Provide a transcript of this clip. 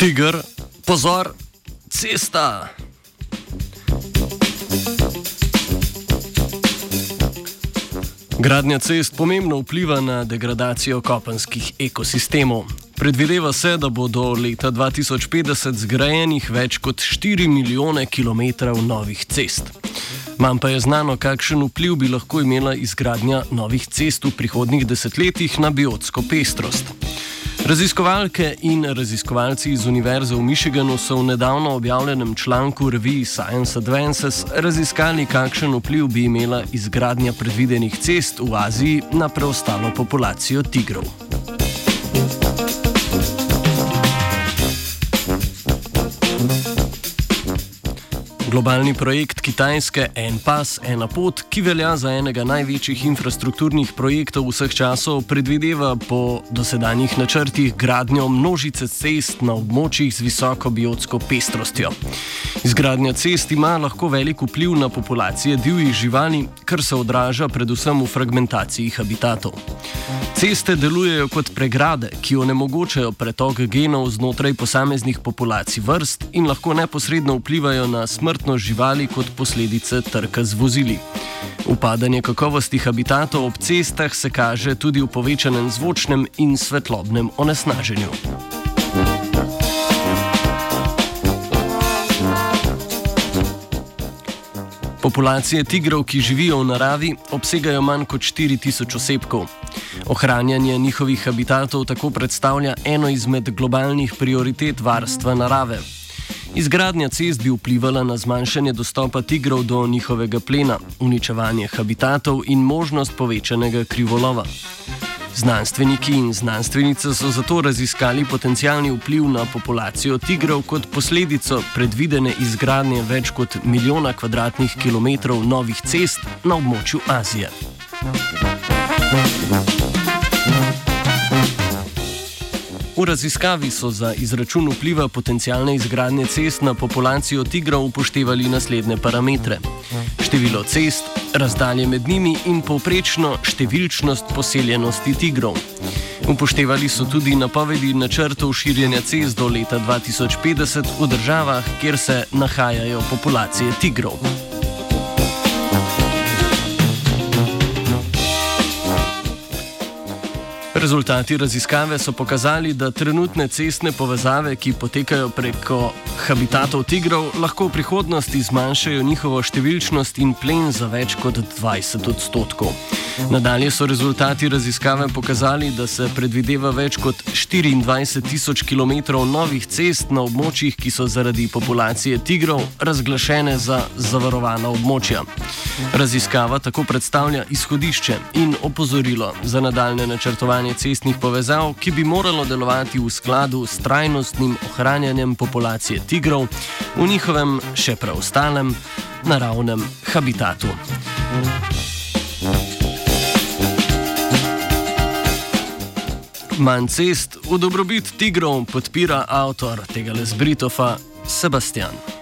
Tiger, pozor, cesta. Gradnja cest pomembno vpliva na degradacijo kopenskih ekosistemov. Predvideva se, da bo do leta 2050 zgrajenih več kot 4 milijone kilometrov novih cest. Manj pa je znano, kakšen vpliv bi lahko imela izgradnja novih cest v prihodnjih desetletjih na biotsko pestrost. Raziskovalke in raziskovalci iz Univerze v Michiganu so v nedavno objavljenem članku reviji Science Advances raziskali, kakšen vpliv bi imela izgradnja predvidenih cest v Aziji na preostalo populacijo tigrov. Globalni projekt Kitajske En pas, ena pot, ki velja za enega največjih infrastrukturnih projektov vseh časov, predvideva po dosedanjih načrtih gradnjo množice cest na območjih z visoko biotsko pestrostjo. Izgradnja cest ima lahko velik vpliv na populacije divjih živali, kar se odraža predvsem v fragmentaciji habitatov. Ceste delujejo kot pregrade, ki onemogočajo pretok genov znotraj posameznih populacij vrst in lahko neposredno vplivajo na smrt smrtnost živali kot posledice trka z vozili. Upadanje kakovosti habitatov ob cestah se kaže tudi v povečanem zvočnem in svetlobnem onesnaženju. Populacije tigrov, ki živijo v naravi, obsegajo manj kot 4000 osebkov. Ohranjanje njihovih habitatov tako predstavlja eno izmed globalnih prioritet varstva narave. Izgradnja cest bi vplivala na zmanjšanje dostopa tigrov do njihovega plena, uničevanje habitatov in možnost povečanega krivolova. Znanstveniki in znanstvenice so zato raziskali potencijalni vpliv na populacijo tigrov kot posledico predvidene izgradnje več kot milijona kvadratnih kilometrov novih cest na območju Azije. Thank you. V raziskavi so za izračun vpliva potencijalne izgradnje cest na populacijo tigrov upoštevali naslednje parametre: število cest, razdalje med njimi in povprečno številčnost poseljenosti tigrov. Upoštevali so tudi napovedi načrtov širjenja cest do leta 2050 v državah, kjer se nahajajo populacije tigrov. Rezultati raziskave so pokazali, da trenutne cestne povezave, ki potekajo preko habitatov tigrov, lahko v prihodnosti zmanjšajo njihovo številčnost in plen za več kot 20 odstotkov. Nadalje so rezultati raziskave pokazali, da se predvideva več kot 24 tisoč km novih cest na območjih, ki so zaradi populacije tigrov razglašene za zavarovana območja. Raziskava tako predstavlja izhodišče in opozorilo za nadaljne načrtovanje cestnih povezav, ki bi moralo delovati v skladu s trajnostnim ohranjanjem populacije tigrov v njihovem še preostalem naravnem habitatu. Manj cest v dobrobit tigrov podpira avtor tega Lesbritofa Sebastian.